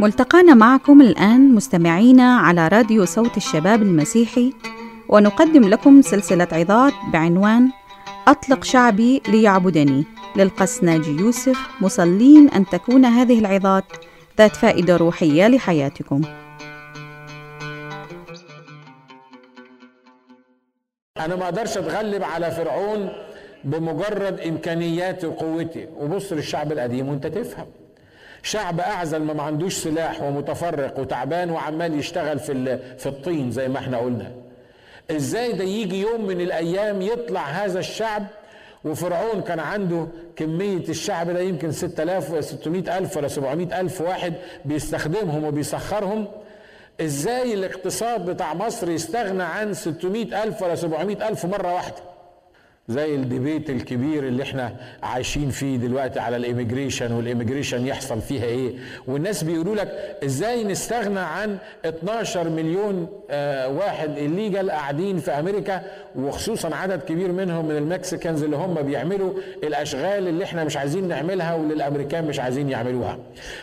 ملتقانا معكم الآن مستمعينا على راديو صوت الشباب المسيحي ونقدم لكم سلسلة عظات بعنوان أطلق شعبي ليعبدني. للقس ناجي يوسف مصلين أن تكون هذه العظات ذات فائدة روحية لحياتكم. أنا ما أقدرش أتغلب على فرعون بمجرد امكانياتي وقوتي وبص للشعب القديم وأنت تفهم. شعب أعزل ما عندوش سلاح ومتفرق وتعبان وعمال يشتغل في في الطين زي ما إحنا قلنا. إزاي ده يجي يوم من الأيام يطلع هذا الشعب؟ وفرعون كان عنده كمية الشعب ده يمكن 6000 و 600 ألف ولا 700 ألف واحد بيستخدمهم وبيسخرهم. إزاي الاقتصاد بتاع مصر يستغنى عن 600 ألف ولا 700 ألف مرة واحدة؟ زي الديبيت الكبير اللي إحنا عايشين فيه دلوقتي على ال immigration وال immigration يحصل فيها إيه. والناس بيقولوا لك إزاي نستغنى عن 12 مليون آه واحد illegal قاعدين في أمريكا وخصوصا عدد كبير منهم من ال Mexicans اللي هم بيعملوا الأشغال اللي إحنا مش عايزين نعملها واللي الأمريكان مش عايزين يعملوها.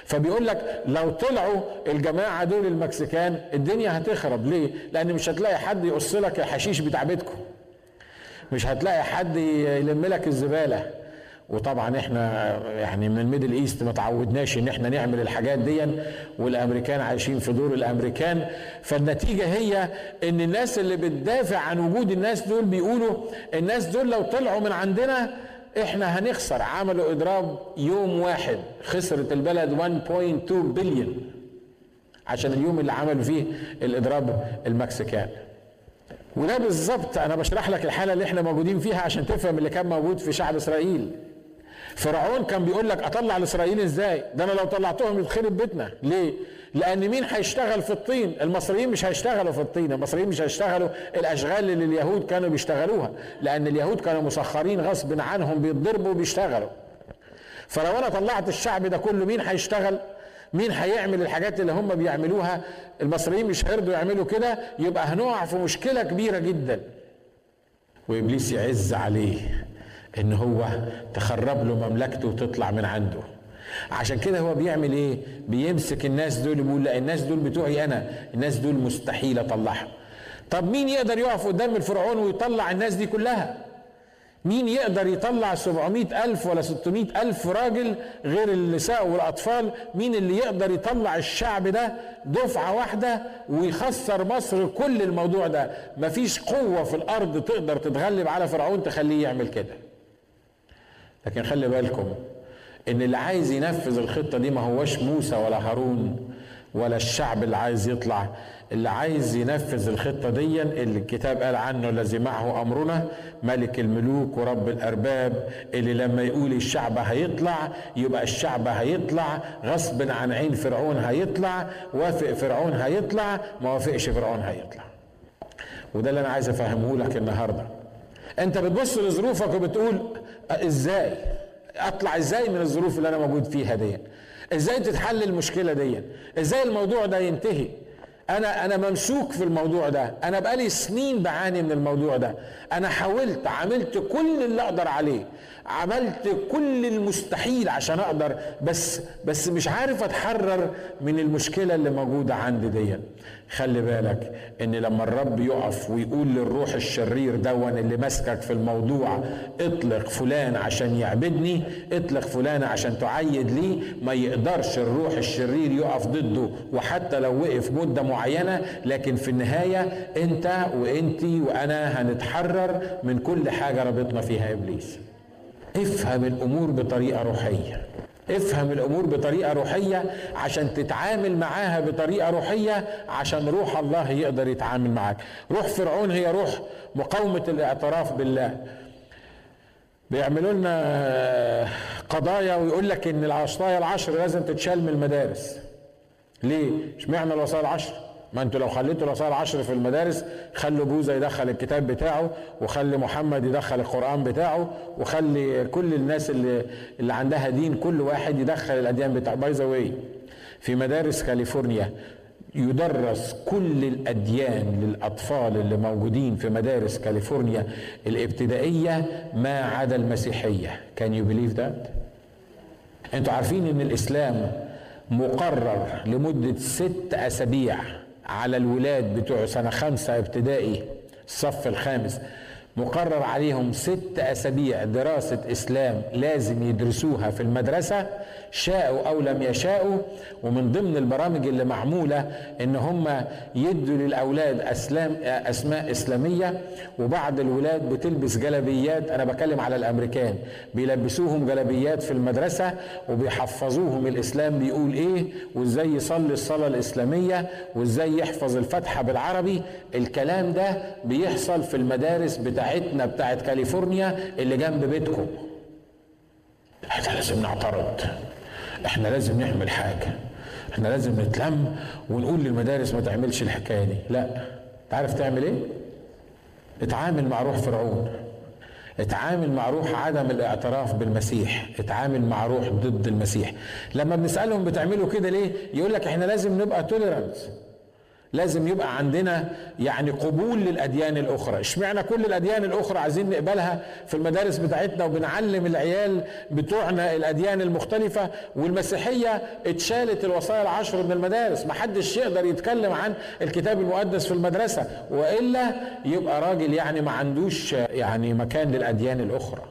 فبيقول لك لو طلعوا الجماعة دول ال Mexican الدنيا هتخرب. ليه؟ لأن مش هتلاقي حد يقص لك الحشيش بتاع بيتكم. مش هتلاقي حد يلم لك الزبالة. وطبعا إحنا يعني من ال Middle East ما تعودناش إن إحنا نعمل الحاجات دي والأمريكان عايشين في دور الأمريكان. فالنتيجة هي إن الناس اللي بتدافع عن وجود الناس دول بيقولوا الناس دول لو طلعوا من عندنا إحنا هنخسر. عملوا إضراب يوم واحد خسرت البلد 1.2 بليون عشان اليوم اللي عملوا فيه الإضراب المكسيكان. وده بالظبط أنا بشرح لك الحالة اللي إحنا موجودين فيها عشان تفهم اللي كان موجود في شعب إسرائيل. فرعون كان بيقول لك أطلع الاسرائيليين إزاي؟ ده أنا لو طلعتهم يتخرب بيتنا. ليه؟ لأن مين هيشتغل في الطين؟ المصريين مش هيشتغلوا في الطين المصريين مش هيشتغلوا. الأشغال اللي اليهود كانوا بيشتغلوها لأن اليهود كانوا مسخرين غصب عنهم بيتضربوا وبيشتغلوا. فلو أنا طلعت الشعب ده كله مين هيشتغل؟ مين هيعمل الحاجات اللي هم بيعملوها؟ المصريين مش هيرضوا يعملوا كده يبقى هنقع في مشكلة كبيرة جدا. وإبليس يعز عليه إن هو تخرب له مملكته وتطلع من عنده. عشان كده هو بيعمل إيه؟ بيمسك الناس دول بيقول لا الناس دول بتوعي أنا الناس دول مستحيل أطلعهم. طب مين يقدر يقف قدام الفرعون ويطلع الناس دي كلها؟ مين يقدر يطلع 700 ألف ولا 600 ألف راجل غير النساء والأطفال؟ مين اللي يقدر يطلع الشعب ده دفعة واحدة ويخسر مصر كل الموضوع ده؟ مفيش قوة في الأرض تقدر تتغلب على فرعون تخليه يعمل كده. لكن خلي بالكم إن اللي عايز ينفذ الخطة دي ما هوش موسى ولا هارون ولا الشعب اللي عايز يطلع. اللي عايز ينفذ الخطة دي اللي الكتاب قال عنه الذي معه أمرنا ملك الملوك ورب الأرباب اللي لما يقول الشعب هيطلع يبقى الشعب هيطلع غصب عن عين فرعون هيطلع وافق فرعون هيطلع ما وافقش فرعون هيطلع. وده اللي أنا عايز أفهمه لك النهاردة. أنت بتبص لظروفك وبتقول إزاي؟ أطلع إزاي من الظروف اللي أنا موجود فيها دي إزاي تتحل المشكلة دي إزاي الموضوع ده ينتهي؟ أنا أنا ممسوك في الموضوع ده. أنا بقالي سنين بعاني من الموضوع ده. أنا حاولت عملت كل اللي أقدر عليه. عملت كل المستحيل عشان أقدر بس بس مش عارف أتحرر من المشكلة اللي موجودة عندي دي خلي بالك إن لما الرب يقف ويقول للروح الشرير دون اللي ماسكك في الموضوع اطلق فلان عشان يعبدني اطلق فلان عشان تعيد لي ما يقدرش الروح الشرير يقف ضده وحتى لو وقف مدة معينة لكن في النهاية أنت وأنتي وأنا هنتحرر من كل حاجة ربطنا فيها إبليس. افهم الأمور بطريقة روحية. افهم الأمور بطريقة روحية عشان تتعامل معاها بطريقة روحية عشان روح الله يقدر يتعامل معاك. روح فرعون هي روح مقاومة الاعتراف بالله. بيعملوا لنا قضايا ويقول لك إن الوصايا العشر لازم تتشال من المدارس. ليه؟ اشمعنى الوصايا العشر؟ ما أنتوا لو خليتوا الوصايا العشر في المدارس خلوا بوذا يدخل الكتاب بتاعه وخلي محمد يدخل القرآن بتاعه وخلي كل الناس اللي اللي عندها دين كل واحد يدخل الأديان بتاعه. by the way في مدارس كاليفورنيا يدرس كل الأديان للأطفال اللي موجودين في مدارس كاليفورنيا الابتدائية ما عدا المسيحية. Can you believe that? أنتوا عارفين إن الإسلام مقرر لمدة ست أسابيع. على الولاد بتوع سنة خمسة ابتدائي الصف الخامس. مقرر عليهم ست أسابيع دراسة إسلام لازم يدرسوها في المدرسة. شاءوا أو لم يشاءوا. ومن ضمن البرامج اللي معمولة إن هم يدوا للأولاد أسلام أسماء إسلامية. وبعض الولاد بتلبس جلبيات أنا بكلم على الأمريكان. بيلبسوهم جلبيات في المدرسة وبيحفظوهم الإسلام. بيقول إيه؟ وإزاي يصلي الصلاة الإسلامية؟ وإزاي يحفظ الفاتحة بالعربي؟ الكلام ده بيحصل في المدارس بتاعتنا بتاعت كاليفورنيا اللي جنب بيتكم. إحنا لازم نعترض. إحنا لازم نعمل حاجة. إحنا لازم نتلم ونقول للمدارس ما تعملش الحكاية دي. لا. تعرف تعمل إيه؟ اتعامل مع روح فرعون. اتعامل مع روح عدم الاعتراف بالمسيح. اتعامل مع روح ضد المسيح. لما بنسألهم بتعملوا كده ليه؟ يقول لك إحنا لازم نبقى توليرانس لازم يبقى عندنا يعني قبول للأديان الأخرى. اشمعنى كل الأديان الأخرى عايزين نقبلها في المدارس بتاعتنا وبنعلم العيال بتوعنا الأديان المختلفة والمسيحية اتشالت الوصايا العشر من المدارس؟ ما حدش يقدر يتكلم عن الكتاب المقدس في المدرسة وإلا يبقى راجل يعني ما عندوش يعني مكان للأديان الأخرى.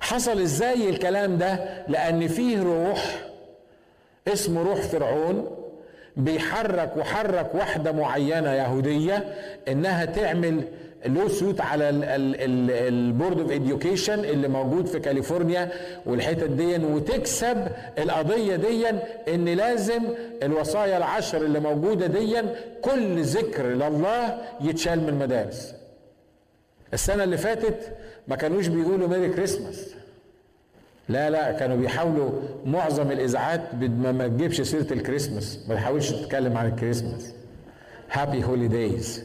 حصل إزاي الكلام ده؟ لأن فيه روح اسمه روح فرعون بيحرك وحرك واحدة معينة يهودية إنها تعمل lawsuit على ال Board of Education اللي موجود في كاليفورنيا والحتت دي وتكسب القضية دي إن لازم الوصايا العشر اللي موجودة دي كل ذكر لله يتشال من المدارس السنة اللي فاتت ما كانوش بيقولوا Merry Christmas. لا لا كانوا بيحاولوا معظم الإذاعات ما تجيبش سيرة الكريسماس ما تحاولش تتكلم عن الكريسماس. Happy Holidays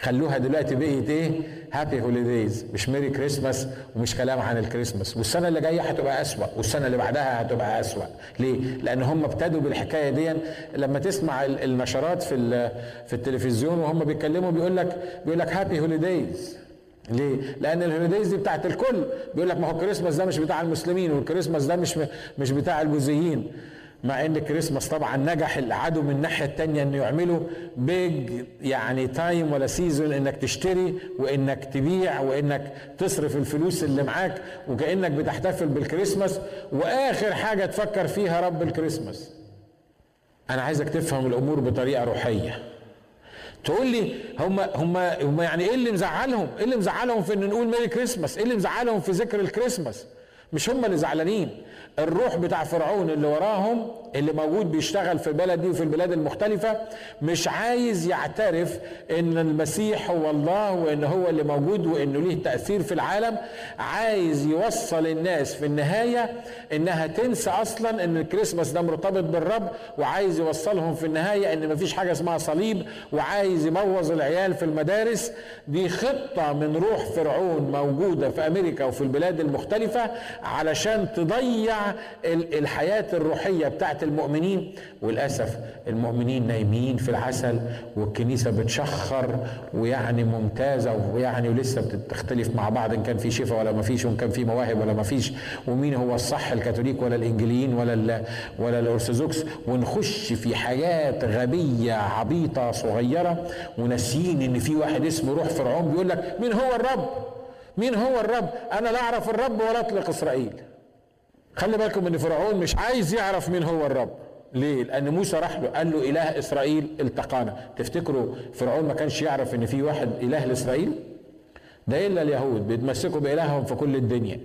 خلوها دلوقتي بقيت إيه؟ Happy Holidays مش Merry Christmas ومش كلام عن الكريسماس. والسنة اللي جاية هتبقى أسوأ والسنة اللي بعدها هتبقى أسوأ. ليه؟ لأن هم ابتدوا بالحكاية دي. لما تسمع النشرات في في التلفزيون وهم بيتكلموا بيقول لك بيقول لك Happy Holidays ليه؟ لأن ال holidays دي بتاعت الكل، بيقول لك ما هو الكريسماس ده مش بتاع المسلمين والكريسماس ده مش مش بتاع البوذيين. مع إن الكريسماس طبعا نجح العدو من الناحية الثانية إنه يعملوا big يعني time ولا season إنك تشتري وإنك تبيع وإنك تصرف الفلوس اللي معاك وكأنك بتحتفل بالكريسماس وآخر حاجة تفكر فيها رب الكريسماس. أنا عايزك تفهم الأمور بطريقة روحية. تقول لي هم هم هم يعني إيه اللي مزعلهم؟ إيه اللي مزعلهم في إن نقول ميري كريسماس؟ إيه اللي مزعلهم في ذكر الكريسماس؟ مش هم اللي زعلانين الروح بتاع فرعون اللي وراهم اللي موجود بيشتغل في البلد دي وفي البلاد المختلفة مش عايز يعترف إن المسيح هو الله وإن هو اللي موجود وإنه ليه تأثير في العالم. عايز يوصل الناس في النهاية إنها تنسى أصلا إن الكريسماس ده مرتبط بالرب وعايز يوصلهم في النهاية إن مفيش حاجة اسمها صليب وعايز يبوظ العيال في المدارس. دي خطة من روح فرعون موجودة في أمريكا وفي البلاد المختلفة علشان تضيع الحياة الروحية بتاعت المؤمنين وللأسف المؤمنين نايمين في العسل والكنيسة بتشخر ويعني ممتازة ويعني ولسه بتختلف مع بعض إن كان في شفاء ولا ما فيش وإن كان في مواهب ولا ما فيش ومين هو الصح الكاثوليك ولا الإنجليين ولا ولا الأرثوذكس ونخش في حاجات غبية عبيطة صغيرة وناسيين إن في واحد اسمه روح فرعون بيقول لك مين هو الرب؟ مين هو الرب؟ أنا لا أعرف الرب ولا أطلق إسرائيل. خلي بالكم إن فرعون مش عايز يعرف مين هو الرب ليه؟ لأن موسى راح له قال له إله إسرائيل التقانا، تفتكروا فرعون ما كانش يعرف إن في واحد إله لإسرائيل؟ ده إلا اليهود بيتمسكوا بإلههم في كل الدنيا.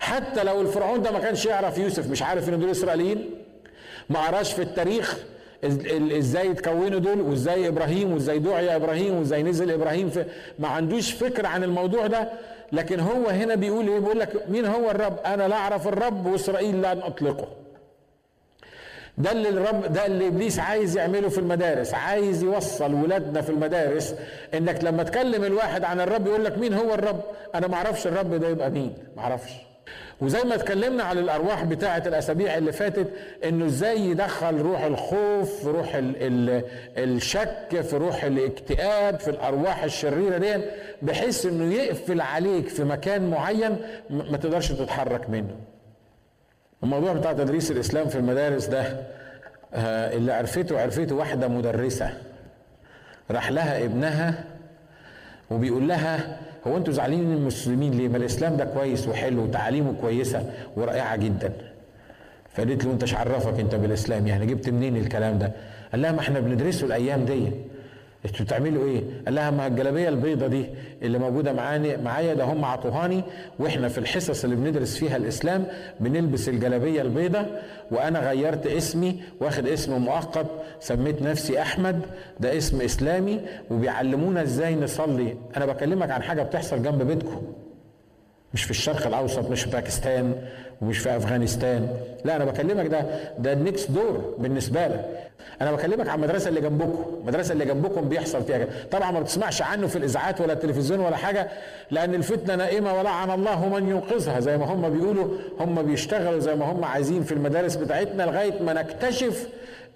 حتى لو الفرعون ده ما كانش يعرف يوسف مش عارف إن دول إسرائيليين؟ ما قراش في التاريخ إزاي اتكونوا دول وإزاي إبراهيم وإزاي دعي إبراهيم وإزاي نزل إبراهيم في ما عندوش فكره عن الموضوع ده لكن هو هنا بيقول إيه؟ بيقول لك مين هو الرب؟ أنا لا أعرف الرب وإسرائيل لن أطلقه. ده اللي الرب ده اللي إبليس عايز يعمله في المدارس عايز يوصل ولادنا في المدارس إنك لما تكلم الواحد عن الرب يقول لك مين هو الرب؟ أنا ما أعرفش الرب ده يبقى مين ما أعرفش. وزي ما اتكلمنا على الأرواح بتاعة الأسابيع اللي فاتت إنه إزاي يدخل روح الخوف في روح ال ال الشك في روح الاكتئاب في الأرواح الشريرة دي بحيث إنه يقفل عليك في مكان معين ما تقدرش تتحرك منه. الموضوع بتاع تدريس الإسلام في المدارس ده آه، اللي عرفته عرفته واحدة مدرسة راح لها ابنها وبيقول لها هو أنتوا زعلانين من المسلمين ليه؟ ما الإسلام ده كويس وحلو وتعاليمه كويسة ورائعة جدا. فقالت له أنت عرفك أنت بالإسلام يعني جبت منين الكلام ده؟ قال لها ما إحنا بندرسه الأيام دي. أنتوا بتعملوا إيه؟ قال لها ما الجلابية البيضة دي اللي موجودة معاني معايا ده هم عطوهاني وإحنا في الحصص اللي بندرس فيها الإسلام بنلبس الجلابية البيضة وأنا غيرت اسمي واخد اسم مؤقت سميت نفسي أحمد ده اسم إسلامي وبيعلمونا إزاي نصلي أنا بكلمك عن حاجة بتحصل جنب بيتكم مش في الشرق الأوسط مش في باكستان ومش في أفغانستان. لا أنا بكلمك ده ده النكس دور بالنسبة لك. أنا بكلمك عن المدرسة اللي جنبكم. المدرسة اللي جنبكم بيحصل فيها كده. طبعا ما بتسمعش عنه في الإذاعات ولا التلفزيون ولا حاجة لأن الفتنة نائمة ولعن الله من ينقذها. زي ما هم بيقولوا هم بيشتغلوا زي ما هم عايزين في المدارس بتاعتنا لغاية ما نكتشف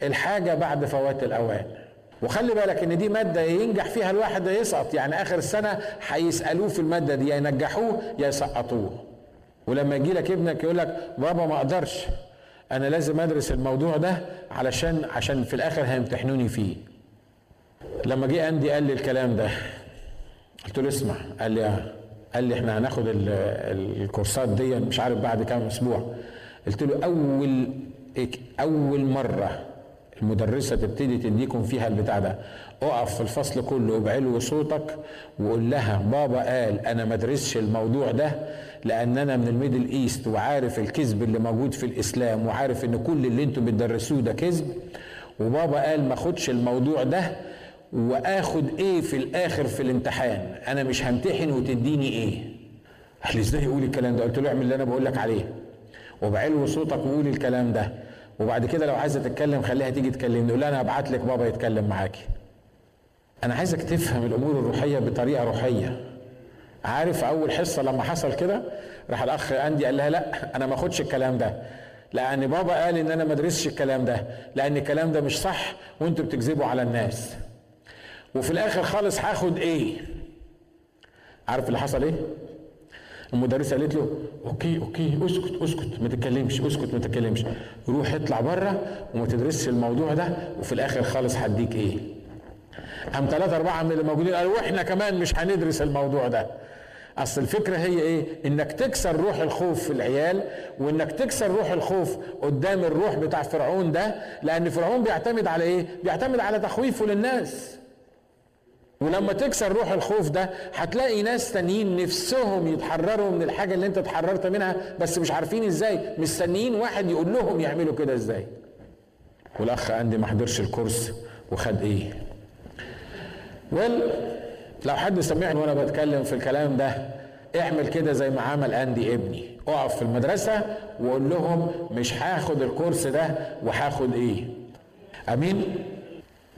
الحاجة بعد فوات الأوان. وخلي بالك إن دي مادة ينجح فيها الواحد يسقط. يعني آخر السنة هيسألوه في المادة دي يا ينجحوه يا يسقطوه. ولما يجي لك ابنك يقول لك بابا ما أقدرش أنا لازم أدرس الموضوع ده علشان عشان في الآخر هيمتحنوني فيه. لما جه أندي قال لي الكلام ده قلت له اسمع قال لي آه. قال لي إحنا هناخد الكورسات دي مش عارف بعد كام أسبوع. قلت له أول أول مرة المدرسة تبتدي تديكم فيها البتاع ده. اقف في الفصل كله بعلو صوتك وقول لها بابا قال أنا ما ادرسش الموضوع ده لأن أنا من ال Middle East وعارف الكذب اللي موجود في الإسلام وعارف إن كل اللي أنتم بتدرسوه ده كذب. وبابا قال ما اخدش الموضوع ده وآخد إيه في الآخر في الامتحان. أنا مش همتحن وتديني إيه قال إزاي يقول الكلام ده؟ قلت له اعمل اللي أنا بقول لك عليه. وبعلو صوتك وقول الكلام ده. وبعد كده لو عايزة تتكلم خليها تيجي تكلمني قول أنا هبعت لك بابا يتكلم معاكي. أنا عايزك تفهم الأمور الروحية بطريقة روحية. عارف أول حصة لما حصل كده؟ راح الأخ اندي قال لها لا أنا ما أخدش الكلام ده. لأن بابا قال إن أنا ما أدرسش الكلام ده لأن الكلام ده مش صح وأنتوا بتكذبوا على الناس. وفي الآخر خالص هاخد إيه عارف اللي حصل إيه؟ المدرسة قالت له okay okay أسكت أسكت ما تتكلمش أسكت ما تتكلمش روح اطلع بره وما تدرسش الموضوع ده وفي الآخر خالص هديك إيه قام ثلاثة أربعة من اللي موجودين قالوا وإحنا كمان مش هندرس الموضوع ده أصل الفكرة هي إيه؟ إنك تكسر روح الخوف في العيال وإنك تكسر روح الخوف قدام الروح بتاع فرعون ده لأن فرعون بيعتمد على إيه؟ بيعتمد على تخويفه للناس ولما تكسر روح الخوف ده هتلاقي ناس تانيين نفسهم يتحرروا من الحاجة اللي انت اتحررت منها بس مش عارفين إزاي مستنيين واحد يقول لهم يعملوا كده إزاي. والأخ عندي ما حضرش الكورس وخد إيه ويل لو حد سمعني وأنا بتكلم في الكلام ده اعمل كده زي ما عمل اندي ابني. اقف في المدرسة وقول لهم مش هاخد الكورس ده وهاخد إيه أمين؟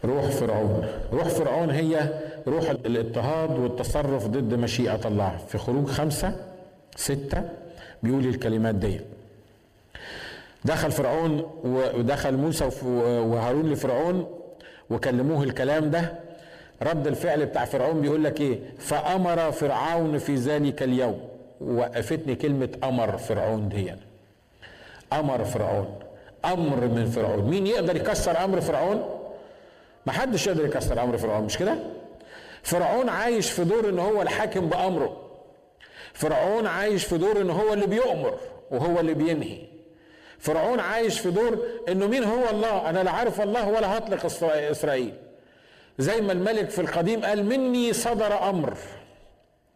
روح فرعون. روح فرعون هي روح الاضطهاد والتصرف ضد مشيئة الله. في خروج خمسة ستة بيقول الكلمات دي. دخل فرعون ودخل موسى وهارون لفرعون وكلموه الكلام ده. رد الفعل بتاع فرعون بيقول لك إيه؟ فأمر فرعون في ذلك اليوم. وقفتني كلمة أمر فرعون دي. أمر فرعون. أمر من فرعون. مين يقدر يكسر أمر فرعون؟ ما حدش يقدر يكسر أمر فرعون. مش كده؟ فرعون عايش في دور إن هو الحاكم بأمره. فرعون عايش في دور إن هو اللي بيؤمر وهو اللي بينهي. فرعون عايش في دور إنه مين هو الله؟ أنا لا عارف الله ولا هطلق إسرائيل. زي ما الملك في القديم قال مني صدر أمر.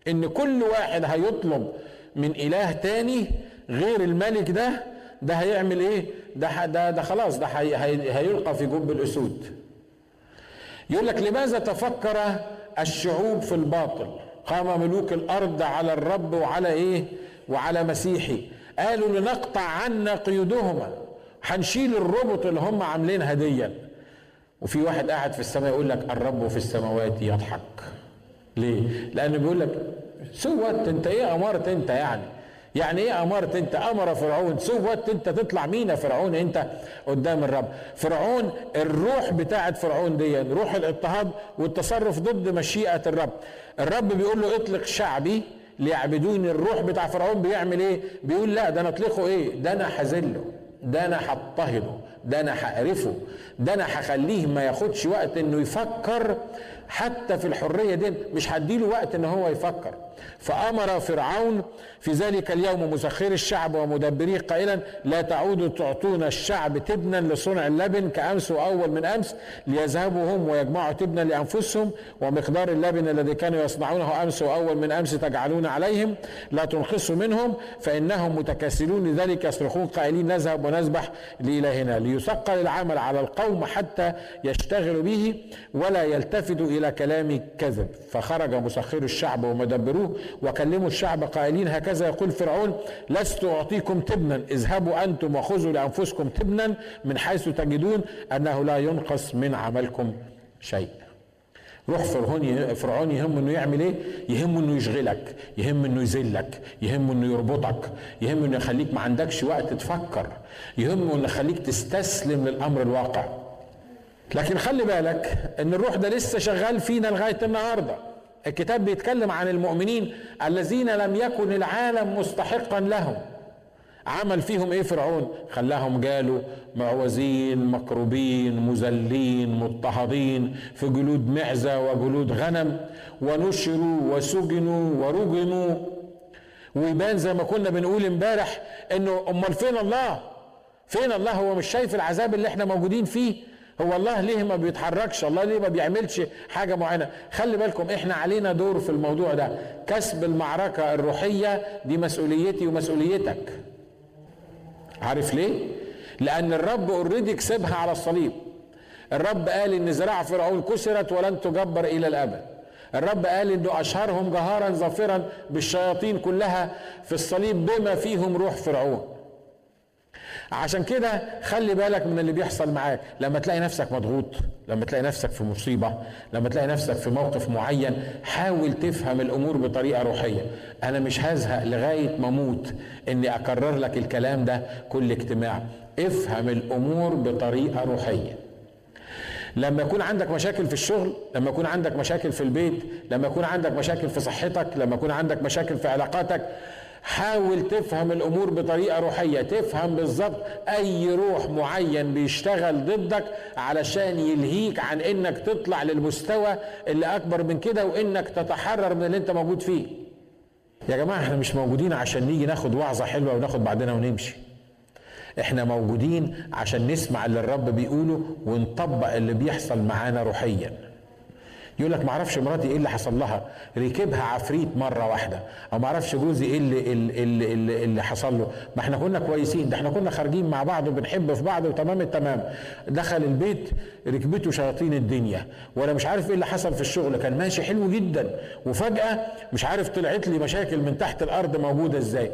إن كل واحد هيطلب من إله تاني غير الملك ده ده هيعمل إيه؟ ده ده, ده خلاص ده هي هيلقى في جب الأسود. يقول لك لماذا تفكر الشعوب في الباطل. قام ملوك الأرض على الرب وعلى إيه؟ وعلى مسيحي. قالوا لنقطع عنا قيودهما هنشيل الربط اللي هم عاملينها ديا وفي واحد قاعد في السماء يقول لك الرب في السماوات يضحك. ليه؟ لأنه بيقول لك سوت أنت إيه امرت أنت يعني؟ يعني إيه امرت انت؟ أمر فرعون. سوت انت تطلع مين فرعون؟ انت قدام الرب. فرعون الروح بتاعت فرعون دي روح الاضطهاد والتصرف ضد مشيئة الرب. الرب بيقول له اطلق شعبي ليعبدوني. الروح بتاع فرعون بيعمل إيه؟ بيقول لا ده أنا اطلقه إيه؟ ده أنا هذله ده أنا هضطهده. ده أنا هقرفه. ده أنا هخليه ما ياخدش وقت انه يفكر حتى في الحرية دي مش هديله وقت إن هو يفكر. فأمر فرعون في ذلك اليوم مسخر الشعب ومدبريه قائلا لا تعودوا تعطون الشعب تبنا لصنع اللبن كأمس وأول من أمس ليذهبوا هم ويجمعوا تبنا لأنفسهم ومقدار اللبن الذي كانوا يصنعونه أمس وأول من أمس تجعلون عليهم. لا تنقصوا منهم فإنهم متكاسلون لذلك يصرخون قائلين نذهب ونذبح لإلهنا ليثقل العمل على القوم حتى يشتغلوا به ولا يلتفتوا إلى كلام كذب فخرج مسخر الشعب ومدبروه وكلموا الشعب قائلين هكذا يقول فرعون لست أعطيكم تبنا اذهبوا أنتم وخذوا لأنفسكم تبنا من حيث تجدون أنه لا ينقص من عملكم شيء روح فرعون فرعون يهم إنه يعمل إيه؟ يهم إنه يشغلك، يهم إنه يذلك، يهم إنه يربطك، يهم إنه يخليك ما عندكش وقت تفكر، يهم إنه يخليك تستسلم للأمر الواقع. لكن خلي بالك إن الروح ده لسه شغال فينا لغاية النهارده. الكتاب بيتكلم عن المؤمنين الذين لم يكن العالم مستحقا لهم. عمل فيهم إيه فرعون؟ خلاهم جالوا معوزين مكروبين مذلين مضطهدين في جلود معزة وجلود غنم ونشروا وسجنوا ورجموا ويبان زي ما كنا بنقول امبارح إنه أمال فين الله؟ فين الله؟ هو مش شايف العذاب اللي إحنا موجودين فيه؟ هو الله ليه ما بيتحركش الله ليه ما بيعملش حاجة معينة خلي بالكم إحنا علينا دور في الموضوع ده كسب المعركة الروحية دي مسؤوليتي ومسؤوليتك عارف ليه؟ لأن الرب اوريدي كسبها على الصليب. الرب قال إن ذراع فرعون كسرت ولن تجبر إلى الأبد. الرب قال إنه أشهرهم جهارا ظافرا بالشياطين كلها في الصليب بما فيهم روح فرعون. عشان كده خلي بالك من اللي بيحصل معاك. لما تلاقي نفسك مضغوط لما تلاقي نفسك في مصيبة لما تلاقي نفسك في موقف معين حاول تفهم الأمور بطريقة روحية. أنا مش هزهق لغاية ما أموت إني أكرر لك الكلام ده كل اجتماع. افهم الأمور بطريقة روحية. لما يكون عندك مشاكل في الشغل لما يكون عندك مشاكل في البيت لما يكون عندك مشاكل في صحتك لما يكون عندك مشاكل في علاقاتك حاول تفهم الأمور بطريقة روحية تفهم بالظبط أي روح معين بيشتغل ضدك علشان يلهيك عن إنك تطلع للمستوى اللي أكبر من كده وإنك تتحرر من اللي أنت موجود فيه. يا جماعة إحنا مش موجودين عشان نيجي ناخد وعظة حلوة وناخد بعدنا ونمشي. إحنا موجودين عشان نسمع اللي الرب بيقوله ونطبق اللي بيحصل معانا روحيا. يقول لك ما أعرفش مراتي إيه اللي حصل لها. ركبها عفريت مرة واحدة. أو ما أعرفش جوزي إيه اللي, اللي, اللي, اللي حصل له. ما إحنا كنا كويسين ده إحنا كنا خارجين مع بعض وبنحب في بعض وتمام التمام. دخل البيت ركبته شياطين الدنيا. وأنا مش عارف إيه اللي حصل في الشغل. كان ماشي حلو جدا. وفجأة مش عارف طلعت لي مشاكل من تحت الأرض موجودة إزاي.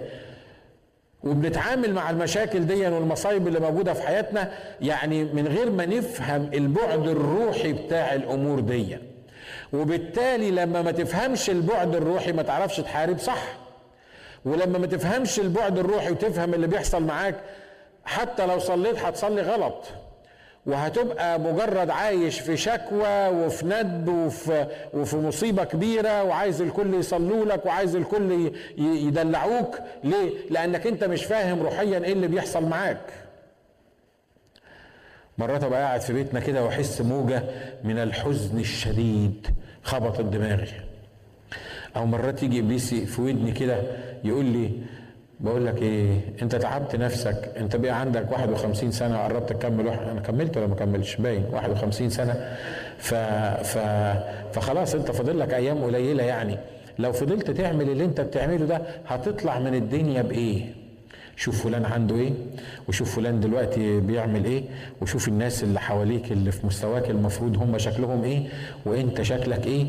وبنتعامل مع المشاكل دي والمصايب اللي موجودة في حياتنا يعني من غير ما نفهم البعد الروحي بتاع الأمور دي. وبالتالي لما ما تفهمش البعد الروحي ما تعرفش تحارب صح. ولما ما تفهمش البعد الروحي وتفهم اللي بيحصل معاك حتى لو صليت هتصلي غلط. وهتبقى مجرد عايش في شكوى وفي ندب وفي, وفي مصيبة كبيرة وعايز الكل يصلوا لك وعايز الكل يدلعوك. ليه؟ لأنك أنت مش فاهم روحيا إيه اللي بيحصل معاك. مرات أبقى قاعد في بيتنا كده وأحس موجة من الحزن الشديد. خبطت دماغي أو مرات يجي إبليس في ودني كده يقول لي بقول لك إيه أنت تعبت نفسك أنت بقى عندك 51 سنة وقربت تكمل واحد أنا كملت ولا ما كملتش؟ باين 51 سنة. ف... ف... فخلاص أنت فاضل لك أيام قليلة يعني. لو فضلت تعمل اللي أنت بتعمله ده هتطلع من الدنيا بإيه؟ شوف فلان عنده إيه وشوف فلان دلوقتي بيعمل إيه وشوف الناس اللي حواليك اللي في مستواك المفروض هم شكلهم إيه وإنت شكلك إيه.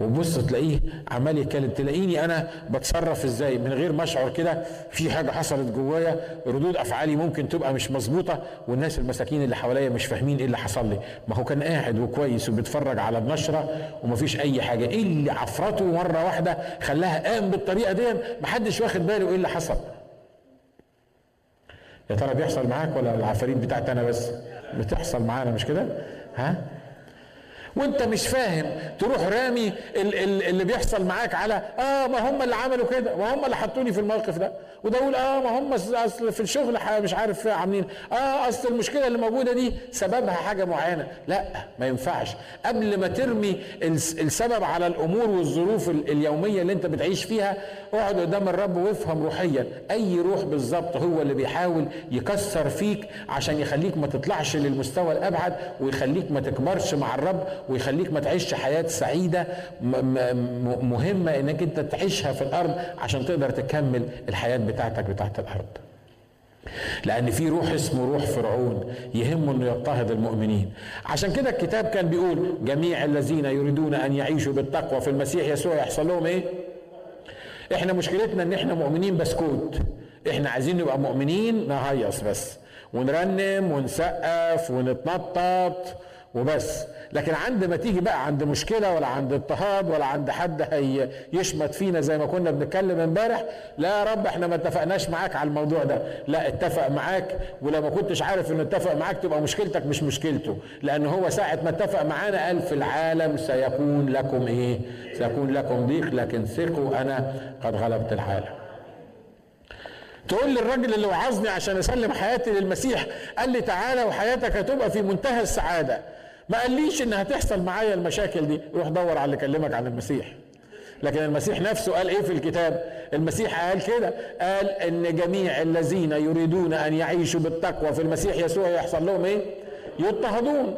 وبص تلاقيه عمال يتكلم تلاقيني أنا بتصرف إزاي؟ من غير ما أشعر كده في حاجة حصلت جوايا ردود أفعالي ممكن تبقى مش مظبوطة والناس المساكين اللي حواليا مش فاهمين إيه اللي حصل لي. ما هو كان قاعد وكويس وبيتفرج على النشرة ومفيش أي حاجة. إيه اللي عفرته مرة واحدة خلاها قام بالطريقة دي محدش واخد باله إيه اللي حصل. يا ترى بيحصل معاك ولا العفاريت بتاعتي أنا بس؟ بتحصل معانا مش كده؟ ها؟ وانت مش فاهم تروح رامي اللي بيحصل معاك على آه ما هم اللي عملوا كده وهم اللي حطوني في الموقف ده. وده يقول آه ما هم أصل في الشغل مش عارف عاملين آه أصل المشكلة اللي موجودة دي سببها حاجة معينة. لا ما ينفعش. قبل ما ترمي السبب على الأمور والظروف اليومية اللي انت بتعيش فيها اقعد قدام الرب وافهم روحيا. أي روح بالظبط هو اللي بيحاول يكسر فيك عشان يخليك ما تطلعش للمستوى الأبعد ويخليك ما تكبرش مع الرب ويخليك ما تعيش حياة سعيدة مهمة إنك أنت تعيشها في الأرض عشان تقدر تكمل الحياة بتاعتك بتاعت الأرض. لأن في روح اسمه روح فرعون يهمه إنه يضطهد المؤمنين. عشان كده الكتاب كان بيقول جميع الذين يريدون أن يعيشوا بالتقوى في المسيح يسوع يحصل لهم إيه؟ إحنا مشكلتنا إن إحنا مؤمنين بسكوت. إحنا عايزين نبقى مؤمنين نهيص بس. ونرنم ونسقف ونتنطط. وبس. لكن عند ما تيجي بقى عند مشكلة ولا عند اضطهاد ولا عند حد هي يشمت فينا زي ما كنا بنتكلم امبارح لا يا رب إحنا ما اتفقناش معاك على الموضوع ده. لا اتفق معاك ولو ما كنتش عارف إنه اتفق معاك تبقى مشكلتك مش مشكلته. لأن هو ساعة ما اتفق معانا قال في العالم سيكون لكم إيه؟ سيكون لكم ضيق لكن ثقوا أنا قد غلبت العالم. تقول للراجل اللي وعظني عشان أسلم حياتي للمسيح قال لي تعالى وحياتك هتبقى في منتهى السعادة. ما قاليش ان هتحصل معايا المشاكل دي. روح دور على اللي كلمك عن المسيح. لكن المسيح نفسه قال إيه في الكتاب؟ المسيح قال كده. قال إن جميع الذين يريدون أن يعيشوا بالتقوى في المسيح يسوع يحصل لهم إيه؟ يضطهدون.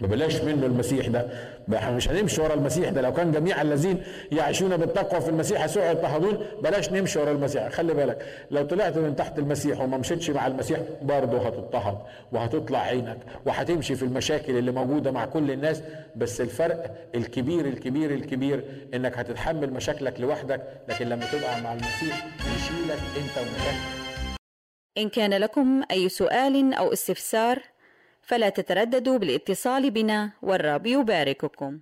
بلاش منه المسيح ده. مش هنمشي ورا المسيح ده. لو كان جميع الذين يعيشون بالتقوى في المسيح يسوع يضطهدون بلاش نمشي ورا المسيح. خلي بالك لو طلعت من تحت المسيح وما مشيتش مع المسيح برضه هتضطهد وهتطلع عينك وهتمشي في المشاكل اللي موجودة مع كل الناس. بس الفرق الكبير الكبير الكبير إنك هتتحمل مشاكلك لوحدك لكن لما تبقى مع المسيح يشيلك أنت ومشاكلك إن كان لكم أي سؤال أو استفسار فلا تترددوا بالاتصال بنا والرب يبارككم.